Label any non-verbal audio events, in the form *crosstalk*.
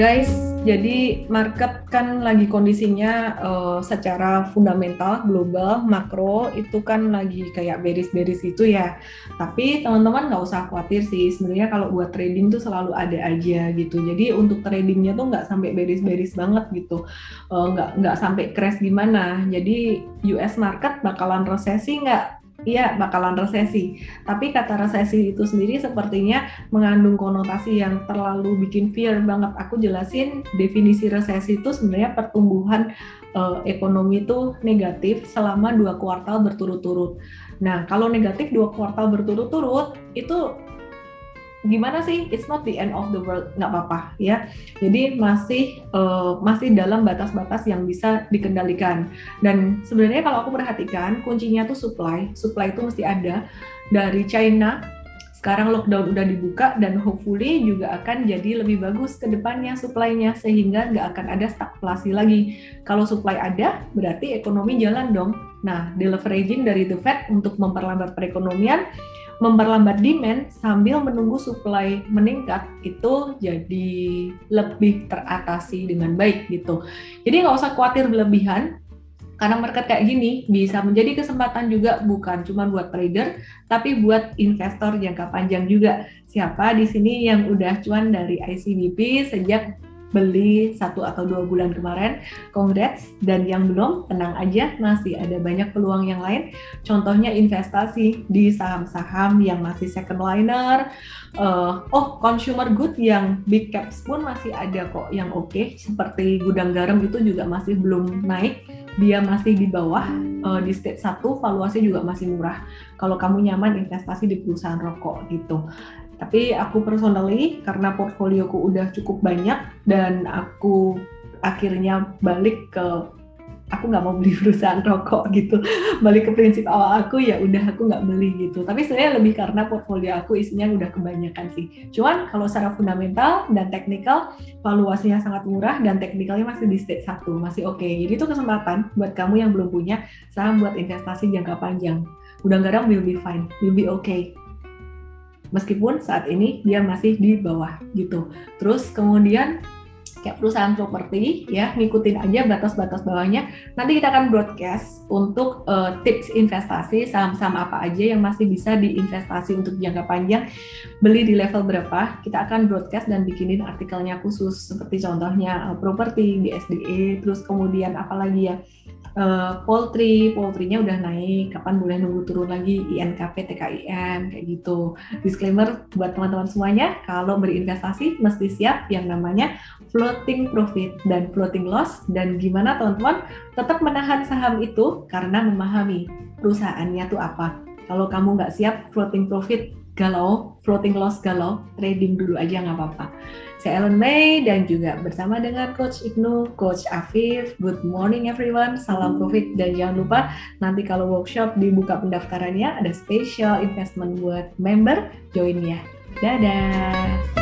Guys, jadi market kan lagi kondisinya uh, secara fundamental, global, makro itu kan lagi kayak beris-beris gitu ya. Tapi teman-teman nggak usah khawatir sih. Sebenarnya kalau buat trading tuh selalu ada aja gitu. Jadi untuk tradingnya tuh nggak sampai beris-beris banget gitu. Uh, nggak nggak sampai crash gimana. Jadi US market bakalan resesi nggak? Iya, bakalan resesi. Tapi kata resesi itu sendiri sepertinya mengandung konotasi yang terlalu bikin fear banget. Aku jelasin definisi resesi itu sebenarnya pertumbuhan uh, ekonomi itu negatif selama dua kuartal berturut-turut. Nah, kalau negatif dua kuartal berturut-turut itu gimana sih? It's not the end of the world. Nggak apa-apa ya. Jadi masih uh, masih dalam batas-batas yang bisa dikendalikan. Dan sebenarnya kalau aku perhatikan kuncinya tuh supply. Supply itu mesti ada dari China. Sekarang lockdown udah dibuka dan hopefully juga akan jadi lebih bagus ke depannya supply-nya sehingga nggak akan ada stagflasi lagi. Kalau supply ada, berarti ekonomi jalan dong. Nah, deleveraging dari The Fed untuk memperlambat perekonomian memperlambat demand sambil menunggu supply meningkat itu jadi lebih teratasi dengan baik gitu. Jadi nggak usah khawatir berlebihan karena market kayak gini bisa menjadi kesempatan juga bukan cuma buat trader tapi buat investor jangka panjang juga. Siapa di sini yang udah cuan dari ICBP sejak beli satu atau dua bulan kemarin, congrats. Dan yang belum, tenang aja, masih ada banyak peluang yang lain. Contohnya investasi di saham-saham yang masih second liner. Uh, oh, consumer good yang big caps pun masih ada kok yang oke. Okay. Seperti gudang garam itu juga masih belum naik. Dia masih di bawah uh, di state 1, valuasi juga masih murah. Kalau kamu nyaman investasi di perusahaan rokok gitu. Tapi aku personally karena portfolioku udah cukup banyak dan aku akhirnya balik ke aku nggak mau beli *laughs* perusahaan rokok gitu. Balik ke prinsip awal aku ya udah aku nggak beli gitu. Tapi sebenarnya lebih karena portfolio aku isinya udah kebanyakan sih. Cuman kalau secara fundamental dan teknikal valuasinya sangat murah dan teknikalnya masih di stage satu masih oke. Okay. jadi itu kesempatan buat kamu yang belum punya saham buat investasi jangka panjang. Udah garam will be fine will be okay meskipun saat ini dia masih di bawah gitu. Terus kemudian kayak perusahaan properti ya ngikutin aja batas-batas bawahnya. Nanti kita akan broadcast untuk uh, tips investasi saham-saham apa aja yang masih bisa diinvestasi untuk jangka panjang. Beli di level berapa kita akan broadcast dan bikinin artikelnya khusus. Seperti contohnya uh, properti di SDE terus kemudian apalagi ya uh, poultry, poultrynya udah naik, kapan boleh nunggu turun lagi INKP, TKIN, kayak gitu. Disclaimer buat teman-teman semuanya, kalau berinvestasi mesti siap yang namanya floating profit dan floating loss, dan gimana teman-teman tetap menahan saham itu karena memahami perusahaannya tuh apa. Kalau kamu nggak siap floating profit galau, floating loss galau, trading dulu aja nggak apa-apa. Saya Ellen May dan juga bersama dengan Coach Ibnu, Coach Afif. Good morning everyone, salam profit dan jangan lupa nanti kalau workshop dibuka pendaftarannya ada special investment buat member, join ya. Dadah!